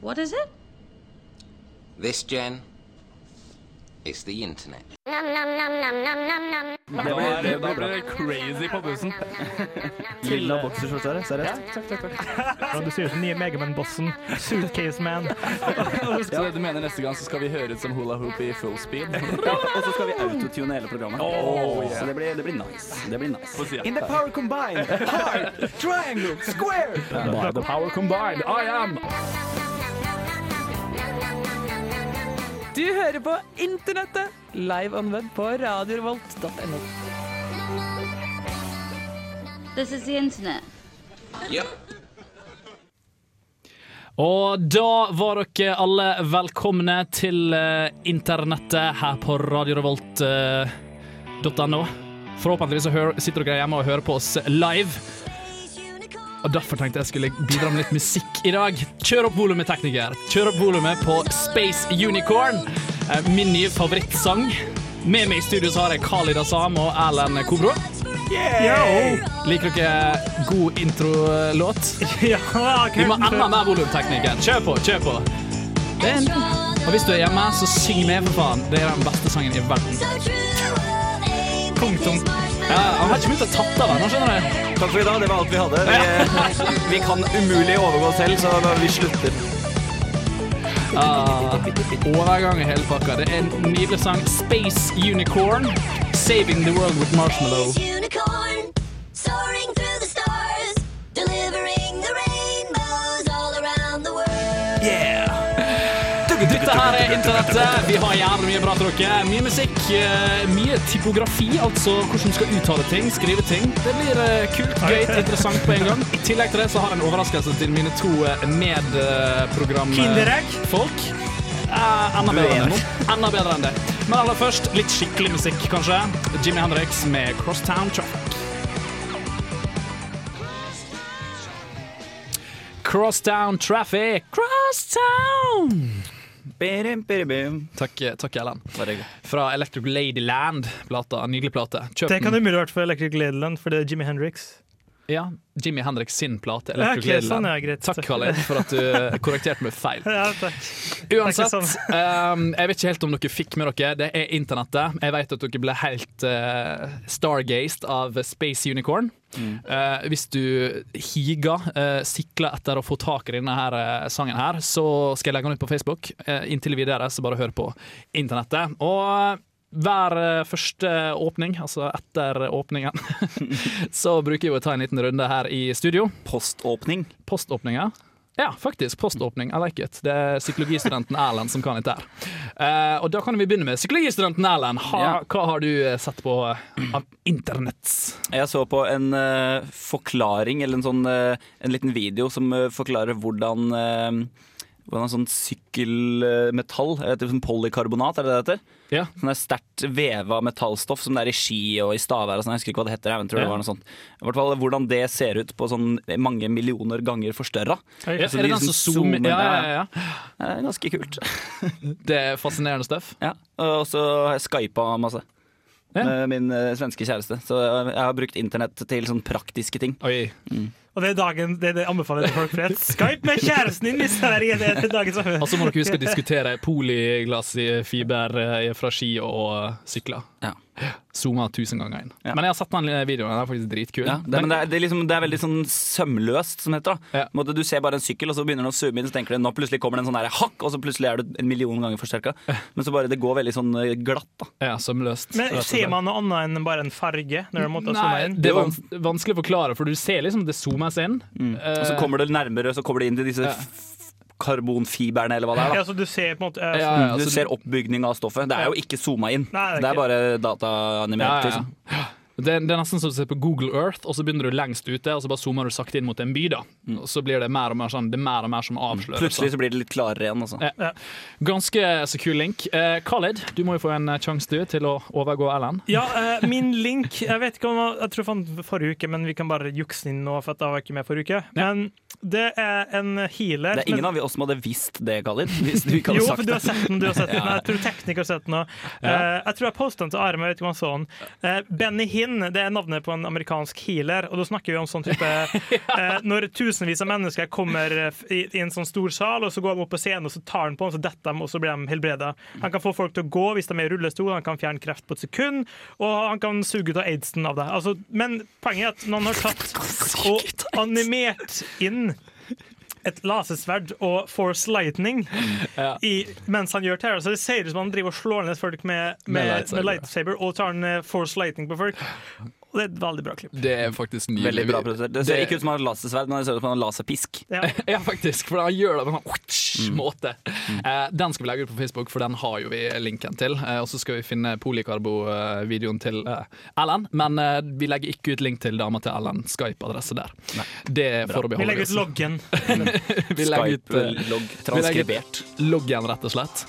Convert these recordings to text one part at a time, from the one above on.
What is it? This, Jen, is the internet. Da blir, det, blir det crazy på bussen. Lilla bokserskjorte her, seriøst. takk. du sier ut den nye Megaman-bossen. Suitcase Man. Så du mener neste gang så skal vi høre ut som hula hoop i full speed? Og så skal vi autotune hele programmet. Oh, yeah. Så det blir, det blir nice. Det blir nice. In the power combined, heart, triangle, square. By the power combined, I am Du hører på Internettet, live on web på radiorevolt.no. This is the internet. Yep. Og da var dere alle velkomne til eh, internettet her på radiorevolt.no. Forhåpentligvis så hø sitter dere hjemme og hører på oss live. Og Derfor tenkte jeg skulle bidra med litt musikk i dag. Kjør opp volumet, tekniker. Kjør opp volumet på Space Unicorn, eh, min nye favorittsang. Med meg i studio så har jeg Khalid Asam og Erlend Kobro. Liker dere god introlåt? Ja, Vi må enda mer volum, tekniker. Kjør på, kjør på. Er. Og hvis du er hjemme, så syng med, for faen. Det er den beste sangen i verden. Punktum. Ja, han har ikke begynt å tatt av ennå, skjønner du. Takk for i dag, det var alt vi hadde. Vi, vi kan umulig overgå selv, så vi slutter. Ah, overgang er hele pakka. Det er en nydelig sang. Space Unicorn. Saving the world with marshmallow. Internettet. Vi har jævlig mye bra til dere. Mye musikk, eh, mye typografi, altså hvordan du skal uttale ting, skrive ting. Det blir eh, kult, gøy, interessant på en gang. I tillegg til det så har jeg en overraskelse til mine to eh, medprogramfolk. Eh, enda bedre enn det. Enda bedre enn det. Men aller først litt skikkelig musikk, kanskje. Jimmy Hendrix med Crosstown Traffic. Crosstown Traffic. Crosstown! Birim, birim. Takk, takk Ellen. Fra Electric Ladyland. Plata, Nydelig plate. Kjøp Det kan umulig ha vært for Electric Ladyland, for det er Jimmy Hendrix. Ja, Jimmy Hendrix sin plate. Ja, Electric ok, Ladyland. sånn. Takk, Khaled, for at du korrekterte meg feil. Ja, takk. Uansett, ikke ehm, jeg vet ikke helt om dere fikk med dere. Det er internettet. Jeg vet at dere ble helt uh, stargazed av Space Unicorn. Eh, hvis du higer, uh, sikler etter å få tak i denne her, uh, sangen her, så skal jeg legge den ut på Facebook. Uh, inntil videre, så bare hør på internettet. Og hver eh, første åpning, altså etter åpningen, så bruker vi å ta en liten runde her i studio. Poståpning. Poståpning, Ja, Ja, faktisk. Poståpning. I like it. Det er psykologistudenten Erlend som kan dette her. Uh, og da kan vi begynne med psykologistudenten Erlend. Ha, Ja. Hva har du eh, sett på av internett? Jeg så på en uh, forklaring, eller en sånn uh, en liten video som eh, forklarer hvordan uh, hvordan sånn sykkelmetall, sånn polykarbonat, er det det heter? Ja. Sånn der sterkt veva metallstoff som det er i ski og i stavær og sånn, jeg husker ikke hva det heter, jeg tror Ja. det var noe sånt. I hvert fall hvordan det ser ut på sånn mange millioner ganger forstørra. Ja, altså, er det de den som som zoomer? Ja, ja, ja. Det er ganske kult. Det er fascinerende stuff. Ja. Og så har jeg skypa masse. Med min eh, svenske kjæreste. Så jeg har brukt internett til sånn praktiske ting. Oi. Og det er dagen, det, er det anbefaler til folk flest. Skype med kjæresten din hvis det er dagen som Og så må dere huske å diskutere polyglass i fiber eh, fra ski og sykler. Ja. Zooma tusen ganger inn. Ja. Men jeg har sett den videoen, den er faktisk dritkul. Ja, det, men det er, det, er liksom, det er veldig sånn sømløst, som det heter. da Ja. Du ser bare en sykkel, og så begynner den å zoome inn, så tenker du nå plutselig kommer det en sånn der hakk, og så plutselig er det en million ganger forsterka. Men så bare det går veldig sånn eh, glatt. da Ja, sømløst. Men Ser man noe annet enn bare en farge? Når man måtte zoome Nei, inn? det er vans vanskelig å forklare, for du ser liksom det zoomes inn. Og så kommer det nærmere, så kommer det inn til disse karbonfiberne, eller hva det er. Ja, da så du ser på en måte eh, Ja, sånn- ja, Du så ser oppbygning av stoffet. Det er jo ikke zooma inn. Nei, det er det er bare dataanimert. Ja, ja, Liksom. Det, er- det er nesten som å se på Google Earth, og så begynner du lengst ute, og så bare zoomer du sakte inn mot en by. da Og Så blir det mer og mer sånn Det er mer og mer som avslører. Plutselig så. blir det litt klarere igjen. Altså. Ja. Ja. Ganske så kul link. Eh, Khalid, du må jo få en sjanse du til å overgå Ellen. Ja, eh, min link Jeg vet ikke om Jeg tror jeg fant forrige uke, men vi kan bare jukse inn nå, for at jeg var ikke med forrige uke. Men Det er en healer. Det er ingen men- av oss som hadde visst det, Khalid. Hvis du ikke hadde Jo, sagt for du har sett den. Du har sett den. Jeg tror tekniker har sett den òg. Ja. jeg tror jeg postet den til Are, men jeg vet ikke om han så den. Uh, Benny Hinn det er navnet på en amerikansk healer. Og da snakker vi om sånn type uh, Når tusenvis av mennesker kommer i, i en sånn stor sal, og så går de opp på scenen og så tar han på dem, så detter de, og så blir de helbreda. Han kan få folk til å gå hvis de er i rullestol, han kan fjerne kreft på et sekund, og han kan suge ut av aidsen av det. Altså, men poenget er at noen har tatt og animert inn et lasersverd og force lightning i, mens han gjør terror. Så det ser ut som han driver og slår ned folk med, med, Med med, lightsaber. lightsaber. og tar en eh, force lightning på folk. Og det er et veldig bra klipp. Det er faktisk nydelig. Veldig bra produsert. Det ser ikke ut som han har lasersverd, men det ser ut som han har laserpisk. Ja. Ja, faktisk, for han gjør det på en sånn Mm. måte. Eh, den skal vi legge ut på Facebook, for den har jo vi linken til. Uh, og så skal vi finne Polikarbo-videoen til eh, Ellen, men vi legger ikke ut link til dama til Ellen Skype-adresse der. Det Bra. forbeholder Vi legger ut oss. loggen. Vi legger ut Skype-logg transkribert. ut loggen, rett og slett.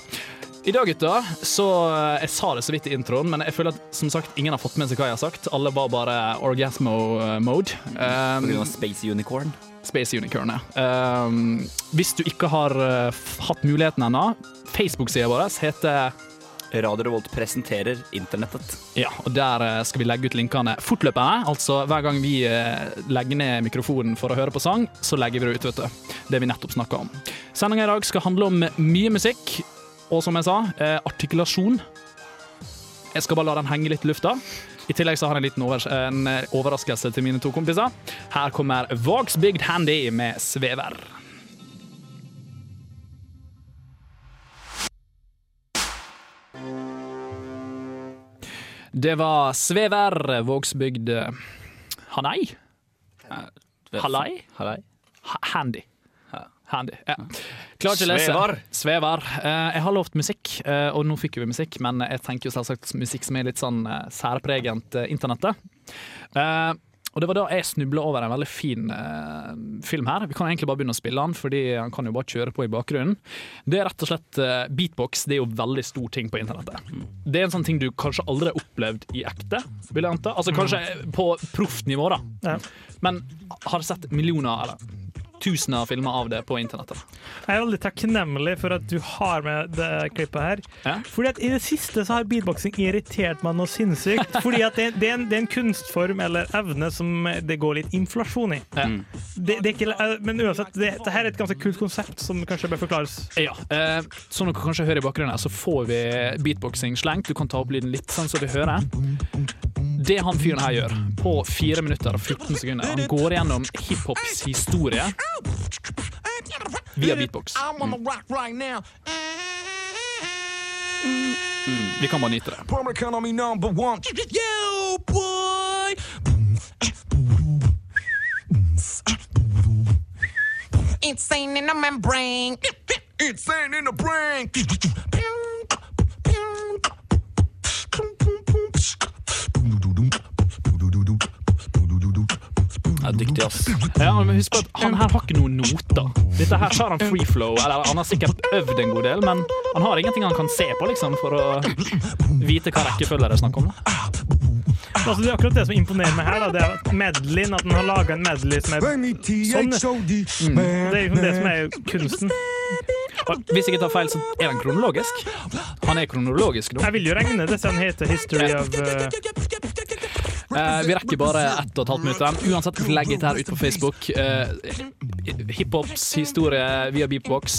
I dag, gutta, så eh, Jeg sa det så vidt i introen, men jeg føler at som sagt, ingen har fått med seg hva jeg har sagt. Alle var bare orgasmo-mode. Um, av Space Unicorn. Space Unicorn, ja. Um, hvis du ikke har uh, hatt muligheten ennå, Facebook-sida vår heter Radio Revolt presenterer internettet. Ja, og der eh, skal vi legge ut linkene fortløpende. Altså hver gang vi legger ned mikrofonen for å høre på sang, så legger vi det ut, vet du. Det vi nettopp snakka om. Sendinga i dag skal handle om mye musikk, og som jeg sa, eh, artikulasjon. Jeg skal bare la den henge litt i lufta. I tillegg så har jeg en liten over en eh, overraskelse til mine to kompiser. Her kommer Vox Bygd Handy med Svever. Det var Svever, Vågsbygd eh, Hanei? Hallei. Handy. Handy, ja. Klarer ikke å lese. Svevar. Svevar. Eh, jeg har lovt musikk, eh, og nå fikk vi musikk, men jeg tenker jo selvsagt musikk som er litt sånn eh, særpregent eh, internettet. Og det var da jeg snubla over en veldig fin eh, film her. Vi kan egentlig bare begynne å spille den, fordi han kan jo bare kjøre på i bakgrunnen. Det er rett og slett eh, Beatbox. Det er jo veldig stor ting på internettet. Det er en sånn ting du kanskje aldri har opplevd i ekte, vil jeg anta. Altså kanskje på proft nivå, da. Ja. Men har sett millioner, eller tusener av filmer av det på internettet. Jeg er veldig takknemlig for at du har med det klippet her. Ja. Fordi at I det siste så har beatboxing irritert meg noe sinnssykt. Fordi at det, det, er en, det er en kunstform eller evne som det går litt inflasjon i. Ja. Det, det ikke, eh, men uansett, det, det her er et ganske kult konsept som kanskje bør forklares. Ja, eh, Som dere kanskje hører i bakgrunnen, her, så får vi beatboxing slengt. Du kan ta opp lyden litt sånn så vi hører. Det han fyren her gjør, på 4 minutter og 14 sekunder Han går gjennom hiphops historie via beatbox. Vi kan bare nyte det. Insane in the membrane. Insane in the brain. Ja, dyktig, ass. Ja, men husk på at Han her har ikke noen noter. Dette her tar han free flow, eller han har sikkert øvd en god del, men han har ingenting han kan se på liksom, for å vite hva rekkefølge det er snakk om. da. Altså, det er akkurat det som imponerer meg her. Da. Det er medleyen, at den har laga en medley som er sånn. Mm. Det er liksom det som er kunsten. Og hvis jeg ikke tar feil, så er han kronologisk. Han er kronologisk nå. Jeg vil jo regne det så han heter History of uh, Eh, vi rekker bare ett og et halvt minutt. Uansett, legg dette her ut på Facebook. Eh, Hiphops historie via beatbox.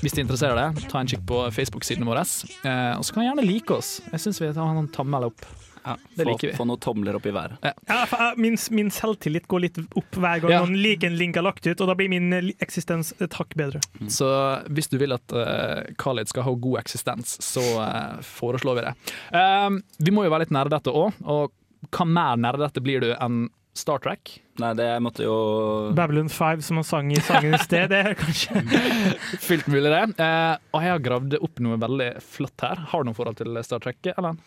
Hvis det interesserer deg, ta en kikk på Facebook-siden våre. Eh, og så kan du gjerne like oss. Jeg syns vi tar en tommel opp. Ja, Det få, liker vi. få noen tomler opp i været. ja, for, uh, min, min selvtillit går litt opp hver gang Ja. noen liker en link har lagt ut, og da blir min eh, eksistens et hakk bedre. Så hvis du vil at uh, Khalid skal ha god eksistens, så uh, foreslår vi det. Uh, vi må jo være litt nære dette òg, og hva mer nerdete blir du enn Star Trek? Nei, det måtte jo Babylon 5, som han sang i sangen i sted, det er kanskje Fullt mulig, det. Eh, og jeg har gravd opp noe veldig flott her. Har du noe forhold til Star Trek? Eller?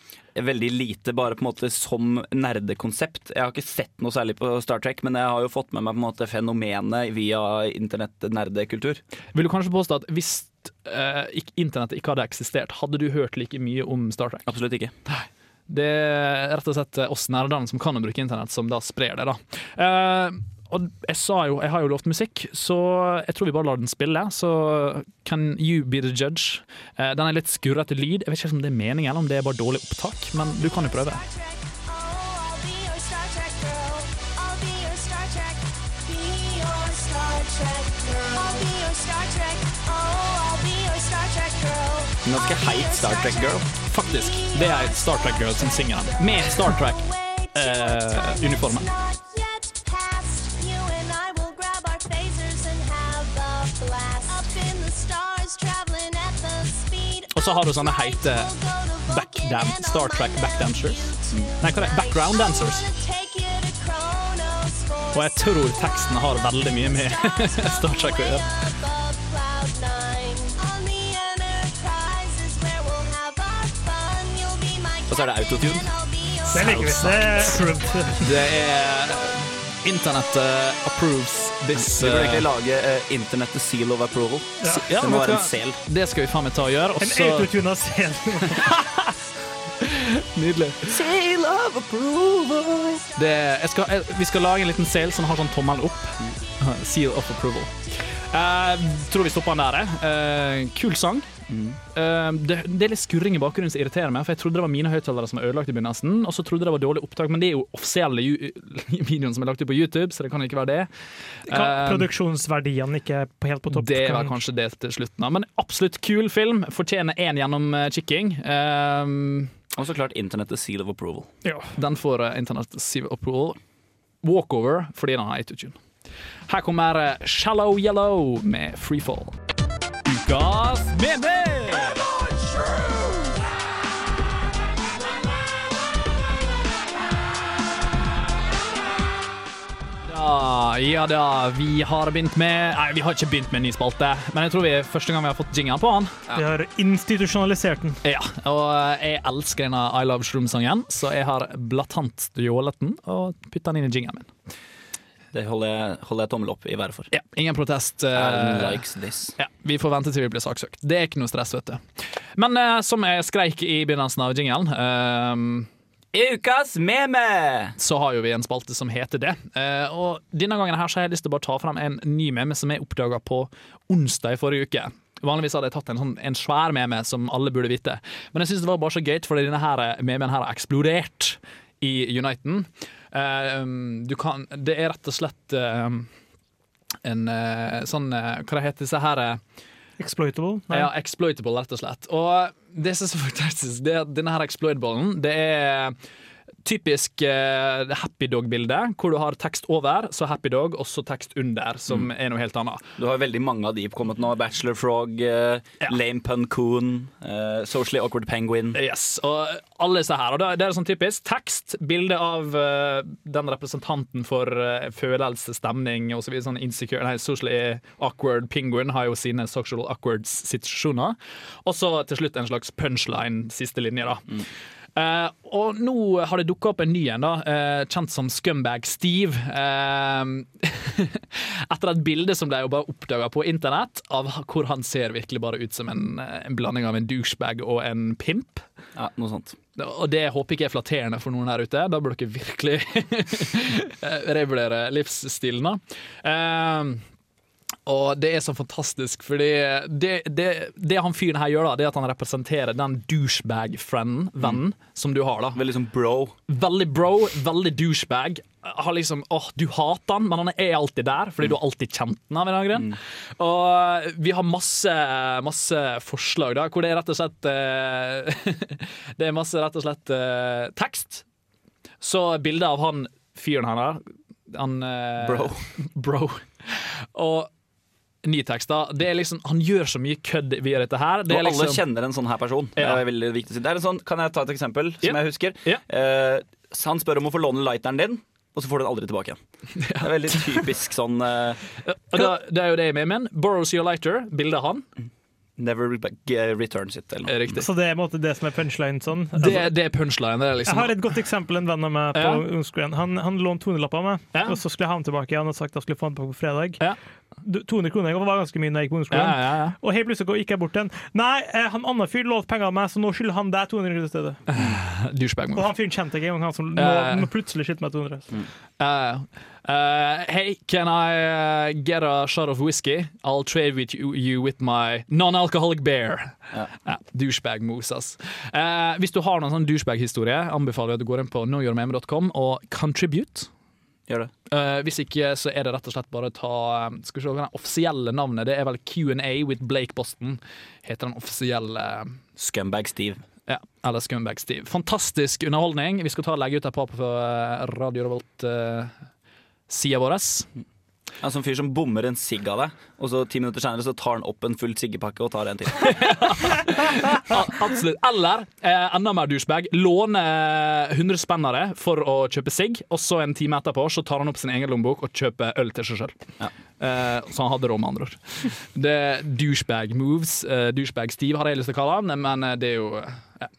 Veldig lite, bare på en måte som nerdekonsept. Jeg har ikke sett noe særlig på Star Trek, men jeg har jo fått med meg på en måte fenomenet via internett-nerdekultur. Vil du kanskje påstå at hvis eh, internettet ikke hadde eksistert, hadde du hørt like mye om Star Trek? Absolutt ikke. Det er rett og slett oss nerdene som kan å bruke internett, som da sprer det. da. Eh, og jeg sa jo, jeg har jo lovt musikk, så jeg tror vi bare lar den spille. Så can you be the judge? Eh, den er litt skurrete lyd. Jeg vet ikke om det er meningen, eller om det er bare dårlig opptak, men du kan jo prøve. En ganske heit Star Trek-girl. Faktisk. Det er Star Trek-girl som synger den. Med Star Trek-uniformen. Og så har du sånne heite backdam, Star Trek backdancers. Nei, hva er det? Background dancers. Og jeg tror teksten har veldig mye med Star Trek å gjøre. Og så er det autotune. Det liker vi. Det er approved. Det er Internettet approves this Vi burde uh, egentlig lage uh, Internettet seal of approval. Ja. ja, det må være en sel. Det skal vi faen meg ta og gjøre. Også... En så autotuna sel. Nydelig. Sail of approval. Det, jeg skal, jeg, vi skal lage en liten sel som har sånn tommel opp. Seal of approval. Uh, tror vi stopper den der. Eh, kul sang. Eh, det, det er litt skurring i bakgrunnen som irriterer meg, for jeg trodde det var mine høyttalere som var ødelagt i begynnelsen, og så trodde jeg det var dårlig opptak, men det er jo offisielle videoen som er lagt ut på YouTube, så det kan ikke være det. Kan uh, Produksjonsverdiene ikke helt på topp. det var kanskje det til slutten, av, men absolutt kul film. Fortjener én gjennomkikking. Uh, Og så klart Internettet seal of approval. Ja. Den får uh, Seal of Approval. Walkover fordi den har autotune. Her kommer eh, Shallow Yellow med Freefall. Ukas mening! Ja, ja da, vi har begynt med Nei, vi har ikke begynt med en ny spalte, men jeg tror vi er første gang vi har fått jingeren på den. Vi har institusjonalisert den. Ja, og jeg elsker denne I Love Shroom-sangen, så jeg har blatant stjålet den og putta den inn i jingeren min. Det holder jeg, holder jeg tommel opp i været for. Ja, ingen protest. Uh, likes this. ja, vi får vente til vi blir saksøkt. Det er ikke noe stress, vet du. Men uh, som jeg skreik i begynnelsen av jingelen, I Ukas meme! så har jo vi en spalte som heter det. Eh, og denne gangen her så har jeg lyst til å bare ta fram en ny meme som jeg oppdaga på onsdag i forrige uke. Vanligvis hadde jeg tatt en, sånn, en svær meme som alle burde vite. Men jeg syns det var bare så gøy, fordi denne her memen her har eksplodert i Uniten. Eh, du kan Det er rett og slett eh, en eh, sånn Hva det heter disse her Exploitable. Nei. ja, exploitable, rett og slett. Og det som er så fantastisk, det er at denne her exploitaballen, det er typisk uh, Happy Dog-bilde, hvor du har tekst over, så Happy Dog, og så tekst under, som er noe helt annet. Du har veldig mange av de kommet nå. Bachelor Frog, uh, Ja. Lame Pun Coon, eh, Socially Awkward Penguin. Yes, og alle disse her. Og det det er sånn typisk tekst, bilde av den representanten for uh, følelse, stemning osv. Sånn insecure, nei, socially awkward penguin har jo sine social awkward situasjoner. Og så til slutt en slags punchline, siste linje, da. Eh, og nå har det dukka opp en ny en, da, uh, kjent som Scumbag Steve. Uh, etter et bilde som ble oppdaga på internett, av hvor han ser virkelig bare ut som en, en blanding av en douchebag og en pimp. Ja, noe sånt. Og det håper jeg ikke er flatterende for noen der ute. Da burde dere virkelig revurdere livsstilen. da. Eh, og det er så fantastisk, fordi det, det, det han fyren her gjør, da, det er at han representerer den douchebag-vennen vennen, som du har. da. Veldig sånn bro. Veldig bro, veldig douchebag. Har liksom, åh, Du hater han, men han er alltid der, fordi du har alltid kjent han. av en eller annen grunn. Og vi har masse, masse forslag, da, hvor det er rett og slett eh, Det er masse rett og slett eh, tekst. Så bildet av han fyren her. Han eh, Bro. Bro. Og ny tekst, da. Det er liksom, han gjør så mye kødd via dette her. Det Og er alle liksom, kjenner en sånn her person. Ja. Det er veldig viktig å si. Det er en sånn, kan jeg ta et eksempel som Ja. jeg husker? Ja. Eh, han spør om å få låne lighteren din, og så får du den aldri tilbake igjen. Det er veldig typisk sånn uh... da, det er jo det jeg mener. Borrows your lighter, bildet av han. Never eh, returns it. Eller noe. Riktig. Så det er måte det som er punchline sånn. Det, Altså, det er punchline. Det er jeg liksom, har et godt eksempel. En venn av meg på Ja. Unscreen. Han, han lånte 200-lapper av meg, Ja. og så skulle jeg ha den tilbake. Han hadde sagt at jeg skulle få den tilbake på fredag. Ja. Du- 200 kroner var ganske mye når jeg gikk på ungdomsskolen. Ja, ja, ja. Og helt plutselig gikk jeg bort til en Nei, eh, han andre fyren lovte penger av meg, så nå skylder han deg 200 kroner i stedet. Douchebag Og han fyren kjente jeg ikke engang, han som nå, nå plutselig skyldte meg 200. Uh, uh, hey, can I uh, get a shot of whiskey? I'll trade with you, you with my non-alcoholic beer. Ja. douchebag moves, ass. Uh, hvis du har noen sånn douchebag-historie, anbefaler jeg at du går inn på knowyourmeme.com og contribute. Gjør det. Uh, hvis ikke, så er det rett og slett bare å ta um, Skal vi se hva det offisielle navnet Det er vel Q&A with Blake Boston. Heter den offisielle Scumbag Steve. ja, eller Scumbag Steve. Fantastisk underholdning. Vi skal ta og legge ut et par på uh, Radio Revolt-sida vår. Ja, sånn fyr som bommer en sigg av deg, og så ti minutter senere så tar han opp en full siggepakke og tar en til. Absolutt. Eller eh, enda mer douchebag. Låne 100 spennere for å kjøpe sigg, og så en time etterpå så tar han opp sin egen lommebok og kjøper øl til seg sjøl. Ja. Eh, så han hadde råd, med andre ord. Det er douchebag moves. Eh, douchebag Steve har jeg lyst til å kalle han, men eh, det er jo eh, ja.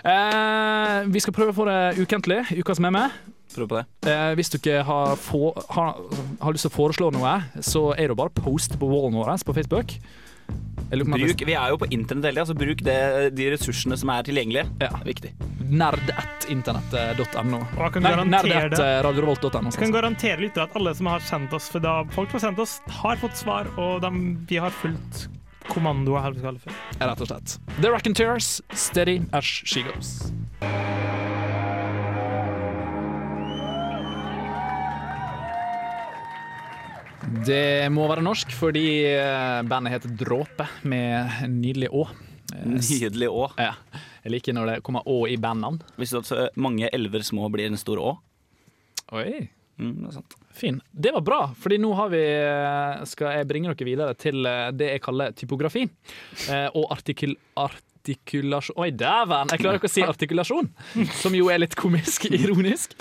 Eh, vi skal prøve å få det ukentlig. Uka som er med. Prøv på det. Eh, hvis du ikke har, få, har, har lyst til å foreslå noe, så er det bare post på wallen vår på Facebook. Bruk, vi er jo på internett hele tida, så bruk det, de ressursene som er tilgjengelige. Ja. Det er viktig. nerd1internett.no. Og jeg kan nerd1radiorevolt.no. Jeg kan garantere lyttere at alle som har sendt oss For da folk som har sendt oss, har fått svar, og de, vi har fulgt kommandoer. her. vi skal kalle det for. Rett og slett. The Raconteurs, steady as she goes. Det må være norsk fordi eh, bandet heter Dråpe, med nydelig Å. Eh, Nydelig å. Ja. Jeg liker når det kommer Å i bandnavn. Visste du at mange elver små blir en stor å? Oi. Mm, det er sant. Fin. Det var bra, fordi nå har vi, eh, skal jeg bringe dere videre til eh, det jeg kaller typografi. Eh, og artikul... Artikulasjon Oi, dæven! Jeg klarer ikke å si artikulasjon, som jo er litt komisk, ironisk.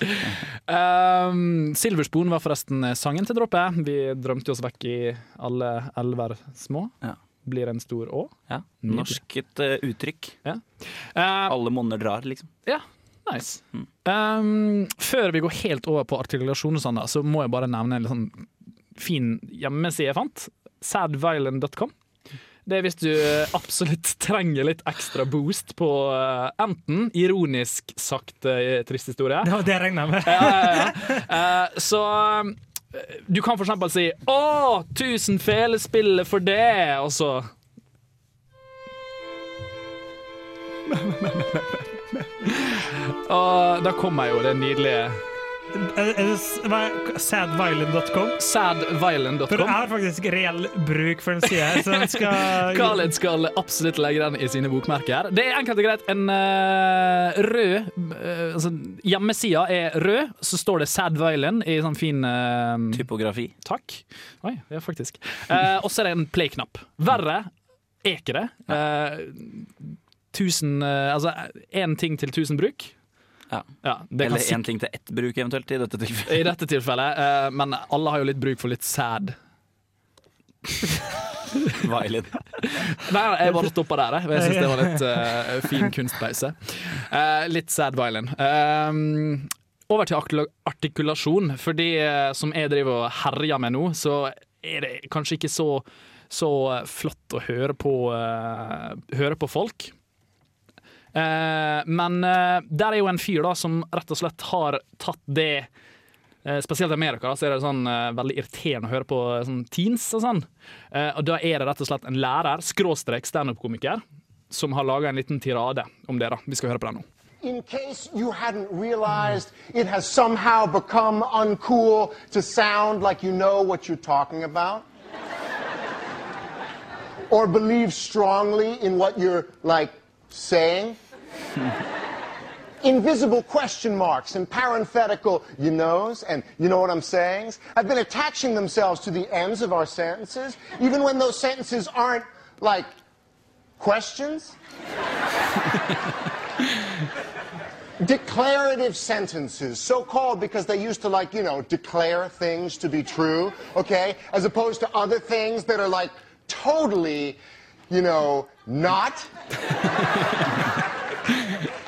Um, Silverspoon var forresten sangen til droppet. Vi drømte oss vekk i alle elver små. Ja. Blir en stor å. Ja. Norsket uh, uttrykk. Eh, Alle monner drar, liksom. ja, nice. Um, før vi går helt over på artikulasjon, sånn så må jeg bare nevne en litt sånn fin hjemmeside jeg fant. Sadviolin.com. Det er hvis du eh, absolutt trenger litt ekstra boost på eh, enten ironisk sagt eh, trist historie. Det var det jeg regna med. Ja, ja, ja. Så du kan for eksempel si 'Å, tusen felespill for det', og så Og da kommer jo det nydelige Det- er det er- Sadviolin.com? For jeg har faktisk reell bruk for en side, så den skal Khaled skal absolutt legge den i sine bokmerker. Det er enkelt og greit en uh, rød uh, altså, Hjemmesida er rød, så står det Sadviolin i sånn fin uh, Typografi. Takk. Oi, ja, faktisk. Uh, og så er det en play-knapp. Verre er ikke det. Uh, tusen eh, Altså én ting til tusen bruk. Ja. Ja, det Eller én ting til ett bruk, eventuelt, i dette tilfellet. I dette tilfellet. uh, men alle har jo litt bruk for litt sad. Violin. Nei, nei, jeg bare stoppa der. jeg. Jeg syns det var litt uh, fin kunstpause. Uh, litt sad violin. Um, over til artikulasjon, For de som jeg driver og herjer med nå, så er det kanskje ikke så, så flott å høre på, uh, høre på folk. Eh, men eh, der er jo en fyr da som rett og slett har tatt det Eh, Spesielt i Amerika da, så er det sånn veldig irriterende å høre på sånn teens og sånn. Og da er det rett og slett en lærer, skråstrek standup-komiker, som har laga en liten tirade om det. da. Vi skal høre på den nå. In case you hadn't realized, it has somehow become uncool to sound like you know what you're talking about. Or believe strongly in what you're, like, saying. Invisible question marks and parenthetical you knows and you know what I'm saying have been attaching themselves to the ends of our sentences, even when those sentences aren't, like, questions. declarative sentences, so called because they used to, like, you know, declare things to be true, okay? As opposed to other things that are, like, totally, you know, not.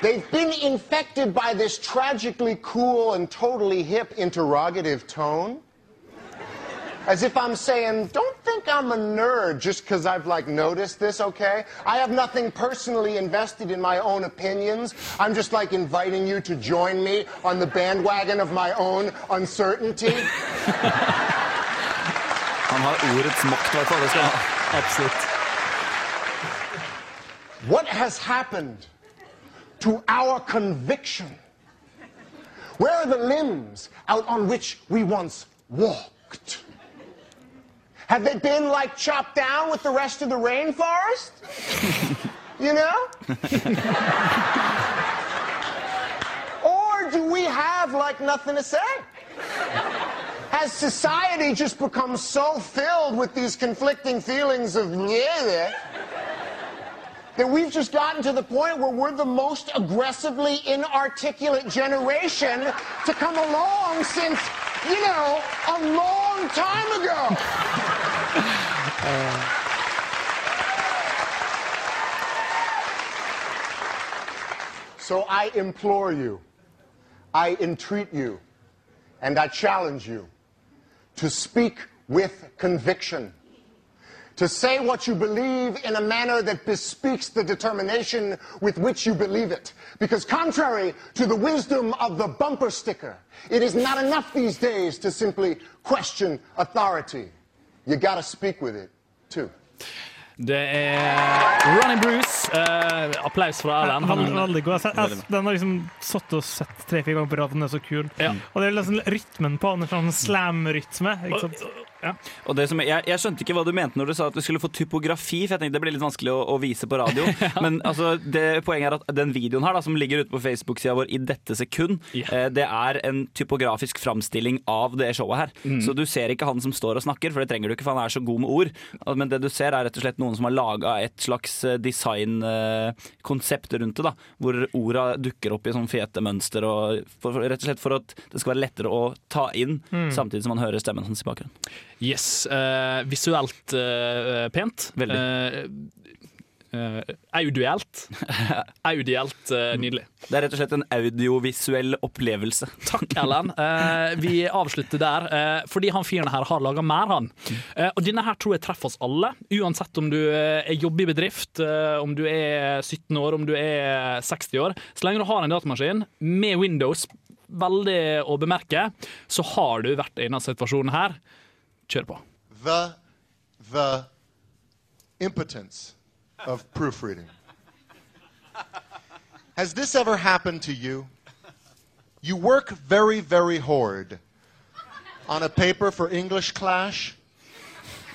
They've been infected by this tragically cool and totally hip interrogative tone. As if I'm saying, don't think I'm a nerd just because I've like noticed this, okay? I have nothing personally invested in my own opinions. I'm just like inviting you to join me on the bandwagon of my own uncertainty. Han har ordets makt, i hvert fall. Det skal han ha. Absolutt. What has happened to our conviction? Where are the limbs out on which we once walked? Have they been like chopped down with the rest of the rainforest? you know? or do we have like nothing to say? Has society just become so filled with these conflicting feelings of yeah, that we've just gotten to the point where we're the most aggressively inarticulate generation to come along since, you know, a long time ago. So I implore you, I entreat you, and I challenge you to speak with conviction to say what you believe in a manner that bespeaks the determination with which you believe it. Because contrary to the wisdom of the bumper sticker, it is not enough these days to simply question authority. You gotta speak with it, too. Det er Ronny Bruce. Uh, applaus fra Erlend. Han, Han- veldig god. Jeg, jeg, den har liksom satt og sett tre-fire ganger på rad. Den er så kul. Ja. Og det er liksom rytmen på den, en sånn slam-rytme. Det som, jeg, jeg skjønte ikke hva du mente når du sa at du skulle få typografi, for jeg tenkte det blir litt vanskelig å, å vise på radio. Men altså, det, poenget er at den videoen her da, som ligger ute på Facebook-sida vår i dette sekund, eh, det er en typografisk framstilling av det showet her. Mm. Så du ser ikke han som står og snakker, for det trenger du ikke, for han er så god med ord. Men det du ser er rett og slett noen som har laga et slags eh, designkonsept rundt det, da, hvor orda dukker opp i sånn fete mønster, og for, rett og slett for at det skal være lettere å ta inn, Mm. samtidig som man hører stemmen hans i bakgrunnen. Yes. Uh, visuelt uh, pent. Veldig. Uh, eh, audielt. Audielt eh, nydelig. Det er rett og slett en audiovisuell opplevelse. Takk, Ellen. Uh, vi avslutter der, fordi han fyren her har laga mer, han. Og denne her tror jeg treffer oss alle, uansett om du jobber i bedrift, om du er 17 år, om du er 60 år. Så lenge du har en datamaskin med Windows, veldig å bemerke, så har du vært i denne situasjonen her. Kjør på. the the impotence of proofreading. Has this ever happened to you? You work very, very hard on a paper for English class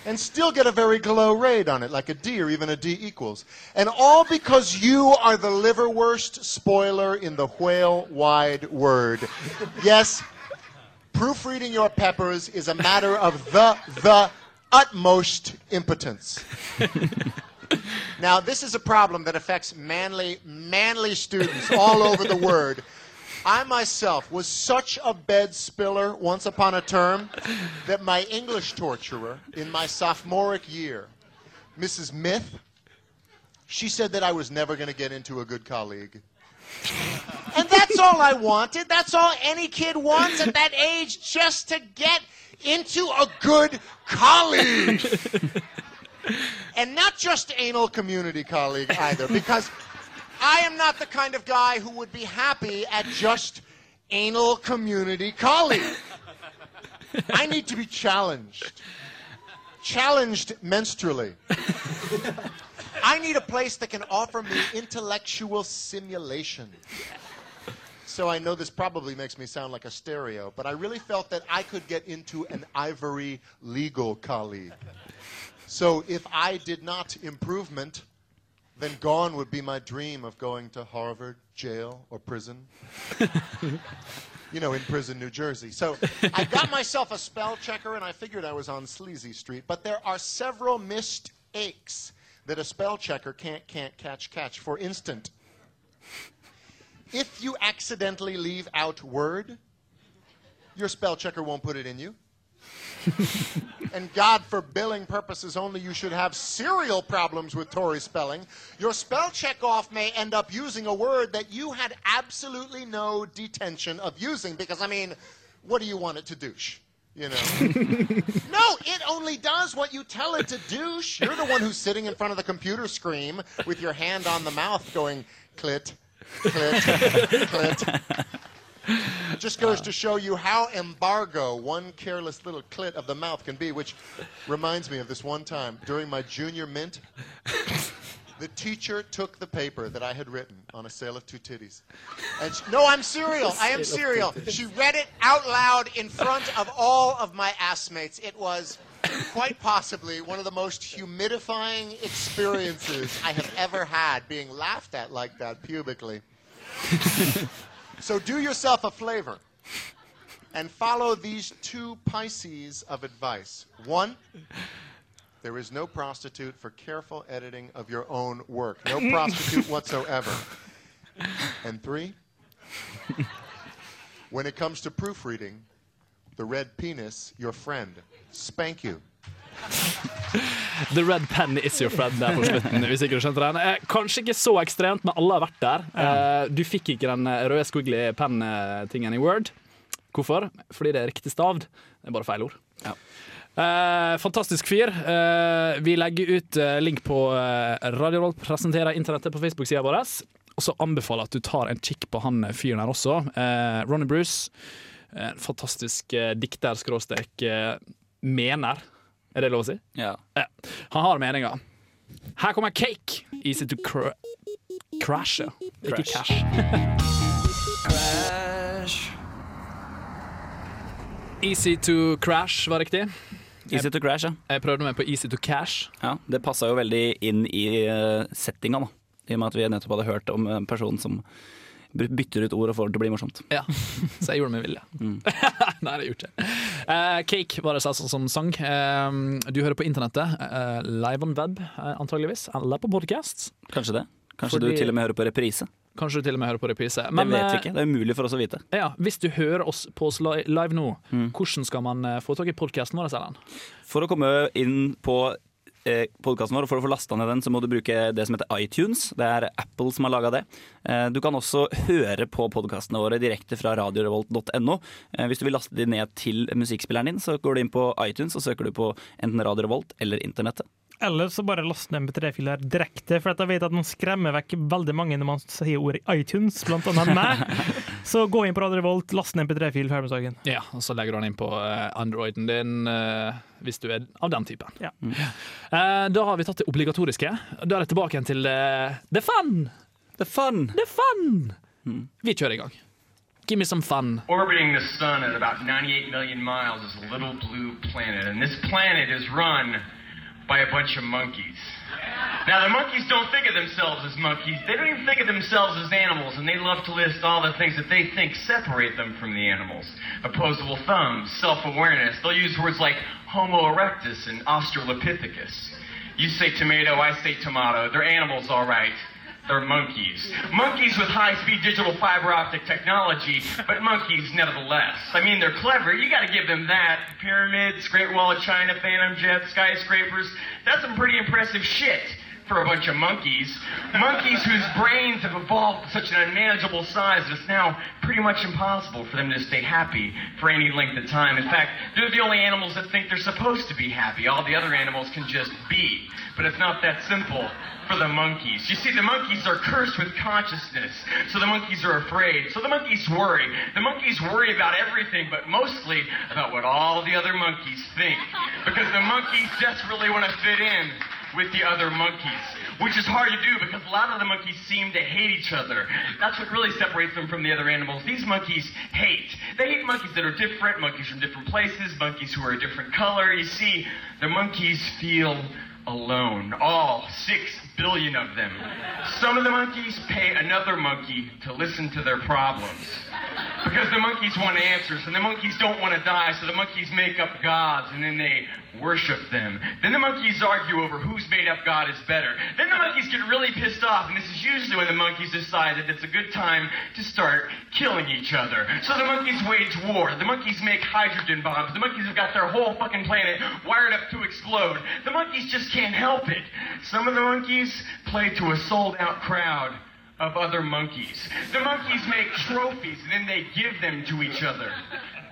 and still get a very low rate on it, like a D or even a D equals. And all because you are the liverwurst spoiler in the whale wide word. Yes, proofreading your peppers is a matter of the the utmost impotence. now, this is a problem that affects manly manly students all over the word. I myself was such a bed spiller once upon a term that my English torturer in my sophomoric year, Mrs. Myth, she said that I was never going to get into a good colleague. And that's all I wanted. That's all any kid wants at that age, just to get into a good colleague. and not just anal community colleague either, because I am not the kind of guy who would be happy at just anal community colleague. I need to be challenged. Challenged menstrually. I need a place that can offer me intellectual simulation. So I know this probably makes me sound like a stereo, but I really felt that I could get into an ivory legal colleague. So if I did not improvement, then gone would be my dream of going to Harvard, jail, or prison. you know, in prison, New Jersey. So I got myself a spell checker and I figured I was on Sleazy Street. But there are several missed aches that a spell checker can't, can't catch, catch. For instance, if you accidentally leave out word, your spell checker won't put it in you. and God, for billing purposes only, you should have serial problems with Tory spelling. Your spell check off may end up using a word that you had absolutely no detention of using because, I mean, what do you want it to douche? You know. no, it only does what you tell it to do. You're the one who's sitting in front of the computer screen with your hand on the mouth going clit, clit, clit. It just goes to show you how embargo one careless little clit of the mouth can be, which reminds me of this one time during my junior mint. The teacher took the paper that I had written on a sale of two titties. And she, no, I'm serial. I am serial. She read it out loud in front of all of my ass mates. It was quite possibly one of the most humidifying experiences I have ever had being laughed at like that pubically. so do yourself a flavor and follow these two Pisces of advice. One, there is no prostitute for careful editing of your own work. No prostitute whatsoever. And three, when it comes to proofreading, the red penis, your friend. Spank you. The red pen is your friend der på slutten. hvis ikke du skjønte den. Eh, kanskje ikke så ekstremt, men alle har vært der. Eh, du fikk ikke den eh, røde squiggly pen-tingen i Word. Hvorfor? Fordi det er riktig stavd. Det er bare feil ord. Eh, fantastisk fyr. Eh, vi legger ut eh, link på eh, Radio Rolt presenterer internettet på Facebook-sida vår. Og så anbefaler jeg at du tar en kikk på han fyren her også. Eh, Ronny Bruce. Eh, fantastisk eh, dikter, skråstrek, eh, mener. Er det lov å si? Ja. Han har meninger. Her kommer Cake. Easy to cr crash. Ikke cash. Easy to crash var riktig. Easy to crash, ja. Jeg prøvde meg på easy to cash. Ja, Det passa jo veldig inn i uh, settinga, da. I og med at vi nettopp hadde hørt om en person som bytter ut ord og får det til å bli morsomt. Ja, så jeg gjorde det med vilje. Nei, det gjorde jeg. Eh, Cake var det altså som sang. Uh, du hører på internettet, Uh, live on web eh, antageligvis, eller på podcast. Kanskje det. Kanskje Fordi- du til og med hører på reprise. Kanskje du til og med hører på reprise. det vet vi eh, ikke. Det er umulig for oss å vite. Ja, Hvis du hører oss på oss live nå, Mm. hvordan skal man eh, få tak i podkasten vår? Ellen? For å komme inn på eh, podkasten vår, og for å få lasta ned den, så må du bruke det som heter iTunes. Det er Apple som har laga det. Du kan også høre på podkastene våre direkte fra radiorevolt.no. Hvis du vil laste de ned til musikkspilleren din, så går du inn på iTunes og søker du på enten Radio Revolt eller internettet. Eller så bare last ned MP3-filer direkte, for at jeg vet at man skremmer vekk veldig mange når man sier ordet iTunes, blant annet meg. Så gå inn på Radio Revolt, last ned MP3-fil, ferdig med saken. Ja, og så legger du den inn på eh, Androiden din eh, hvis du er av den typen. Ja. Eh, da har vi tatt det obligatoriske. Da er det tilbake igjen til the fun! The fun! The fun! Vi kjører i gang. Give me some fun. Orbiting the sun at about 98 million miles is a little blue planet, and this planet is run by a bunch of monkeys. Now, the monkeys don't think of themselves as monkeys. They don't even think of themselves as animals, and they love to list all the things that they think separate them from the animals. Opposable thumbs, self-awareness. They'll use words like Homo erectus and Australopithecus. You say tomato, I say tomato. They're animals, all right. They're monkeys. Monkeys with high-speed digital fiber optic technology, but monkeys nevertheless. I mean, they're clever. You got to give them that. Pyramids, Great Wall of China, Phantom Jets, skyscrapers. That's some pretty impressive shit for a bunch of monkeys. Monkeys whose brains have evolved to such an unmanageable size that it's now pretty much impossible for them to stay happy for any length of time. In fact, they're the only animals that think they're supposed to be happy. All the other animals can just be. But it's not that simple for the monkeys. You see, the monkeys are cursed with consciousness, so the monkeys are afraid. So the monkeys worry. The monkeys worry about everything, but mostly about what all the other monkeys think. Because the monkeys desperately want to fit in with the other monkeys, which is hard to do because a lot of the monkeys seem to hate each other. That's what really separates them from the other animals. These monkeys hate. They hate monkeys that are different, monkeys from different places, monkeys who are a different color. You see, the monkeys feel alone. All six billion of them. Some of the monkeys pay another monkey to listen to their problems. Because the monkeys want answers, and the monkeys don't want to die, so the monkeys make up gods, and then they worship them. Then the monkeys argue over who's made up god is better. Then the monkeys get really pissed off, and this is usually when the monkeys decide that it's a good time to start killing each other. So the monkeys wage war. The monkeys make hydrogen bombs. The monkeys have got their whole fucking planet wired up to explode. The monkeys just can't help it. Some of the monkeys play to a sold out crowd of other monkeys. The monkeys make trophies and then they give them to each other.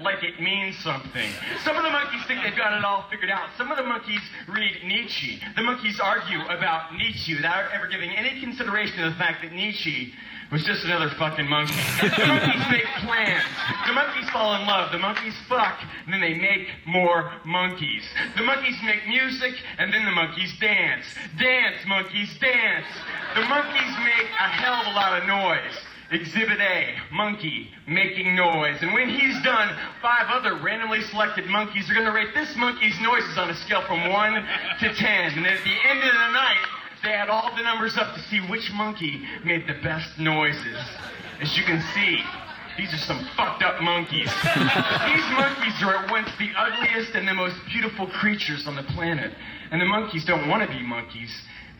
Like it means something. Some of the monkeys think they've got it all figured out. Some of the monkeys read Nietzsche. The monkeys argue about Nietzsche without ever giving any consideration to the fact that Nietzsche was just another fucking monkey. The monkeys make plans. The monkeys fall in love. The monkeys fuck. And then they make more monkeys. The monkeys make music, and then the monkeys dance. Dance, monkeys, dance. The monkeys make a hell of a lot of noise. Exhibit A, monkey making noise. And when he's done, five other randomly selected monkeys are going to rate this monkey's noises on a scale from 1 to 10. And at the end of the night, they add all the numbers up to see which monkey made the best noises. As you can see, these are some fucked up monkeys. These monkeys are at once the ugliest and the most beautiful creatures on the planet. And the monkeys don't want to be monkeys.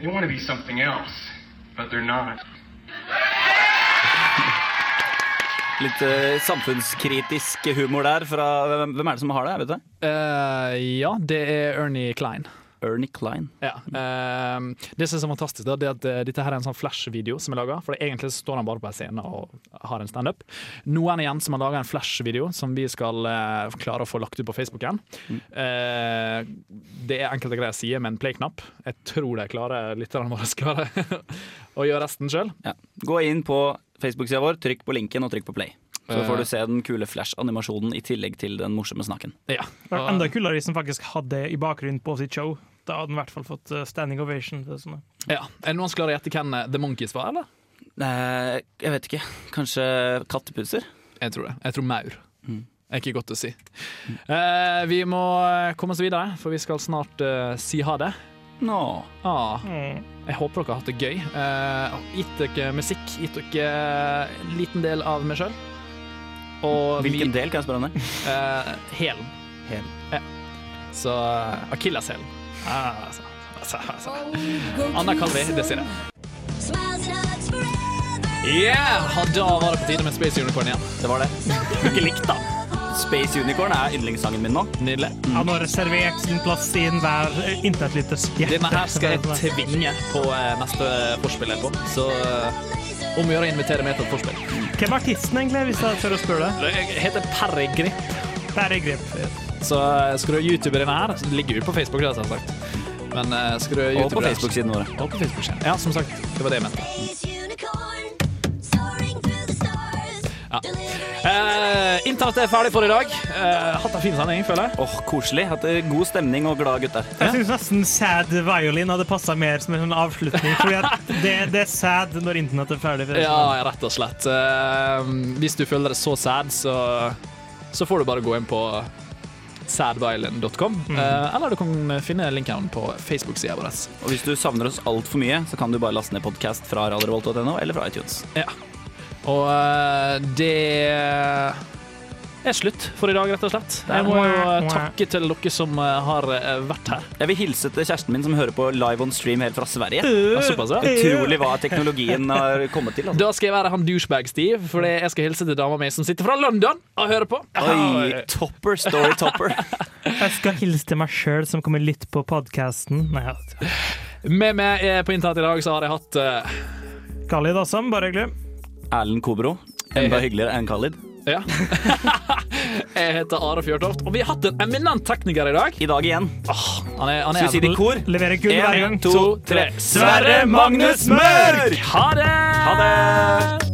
They want to be something else. But they're not. Litt uh, samfunnskritisk humor der. Fra, hvem, hvem er det som har det? vet du? Uh, ja, det er Ernie Klein. Ernie Klein. Ja. Uh, det som er så fantastisk, det er at eh, dette her er en sånn flash-video som er laga. For egentlig står han bare på en scene og har en standup. han igjen som har laga en flash-video som vi skal uh, klare å få lagt ut på Facebooken. Uh, det er enkelte greier sider med en play-knapp. Jeg tror de klarer lytterne våre klarer å gjøre resten sjøl. Ja. Gå inn på Facebook-sida vår, trykk på linken og trykk på play. Så Eh. får du se den kule flash-animasjonen i tillegg til den morsomme snakken. Ja. Det var enda kulere hvis han faktisk hadde det i bakgrunnen på sitt show. Da hadde den i hvert fall fått eh, standing ovation. Det sånn. ja. Er det noen som klarer å gjette hvem eh, The Monkeys var, eller? Eh, jeg vet ikke. Kanskje kattepuser? Jeg tror det. Jeg tror maur. Er ikke godt å si. Eh, vi må eh, komme oss videre, for vi skal snart eh, si ha det. Nå. Ah, jeg håper dere har hatt det gøy. Eh, gitt dere musikk, gitt dere en liten del av meg sjøl. Hvilken del, kan jeg spørre om det? Eh, hælen. Hel. Ja. Så uh, akilleshælen. Ah, altså, altså, altså. Anna Kalvi, det Desiree. Yeah! Da var det på tide med Space Unicorn igjen. Det var det. Ikke likte da. Space Unicorn er yndlingssangen min nå. Nydelig. Han har reservert sin plass i enhver eh, internettlytters hjerte. Denne her skal jeg tvinge på eh, neste forspill jeg er på. Så eh, om å gjøre å invitere meg til et forspill. Hvem er artisten, egentlig, hvis jeg tør å spørre det? Jeg heter Perregrip. Perregrip. Så skal du youtube denne her, så ligger jo på Facebook, det har jeg sagt. Men eh, skal du Og på Facebook-siden vår. Og på Facebook-siden. Ja, som sagt, det var det jeg mente. Ja. Eh, internett er ferdig for i dag. Eh, hatt en fin sending, føler jeg. Åh, Koselig. Hatt det god stemning og glade gutter. Jeg syns nesten Sad Violin hadde passa mer som en sånn avslutning. Fordi at det, det er sad når internett er ferdig. for Ja, rett og slett. Eh, hvis du føler deg så sad, så, så får du bare gå inn på sadviolin.com. Eh, eller du kan finne linken på Facebook-sida vår. Og hvis du savner oss altfor mye, så kan du bare laste ned podkast fra radiorevolt.no eller fra iTunes. Ja. Og uh, det er slutt for i dag, rett og slett. Jeg må jo eh, takke til dere som eh, har vært her. Jeg vil hilse til kjæresten min som hører på live on stream helt fra Sverige. Såpass, ja. Utrolig hva teknologien har kommet til. Altså. Da skal jeg være han douchebag-Steve, fordi jeg skal hilse til dama mi som sitter fra London og hører på. Oi, topper, story topper. Jeg skal hilse til meg sjøl, som kommer litt på podkasten. Med meg på internett i dag så har jeg hatt uh, Khalid Assam, bare hyggelig. Erlend Kobro. Enda hyggeligere enn Khalid. Ja. jeg heter Are Fjørtoft, og vi har hatt en eminent tekniker i dag. I dag igjen. han er, han er Skal vi si det i kor? Leverer gull hver gang. En, to, tre. Sverre Magnus Mørk! Ha det! Ha det!